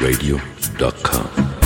Radio.com.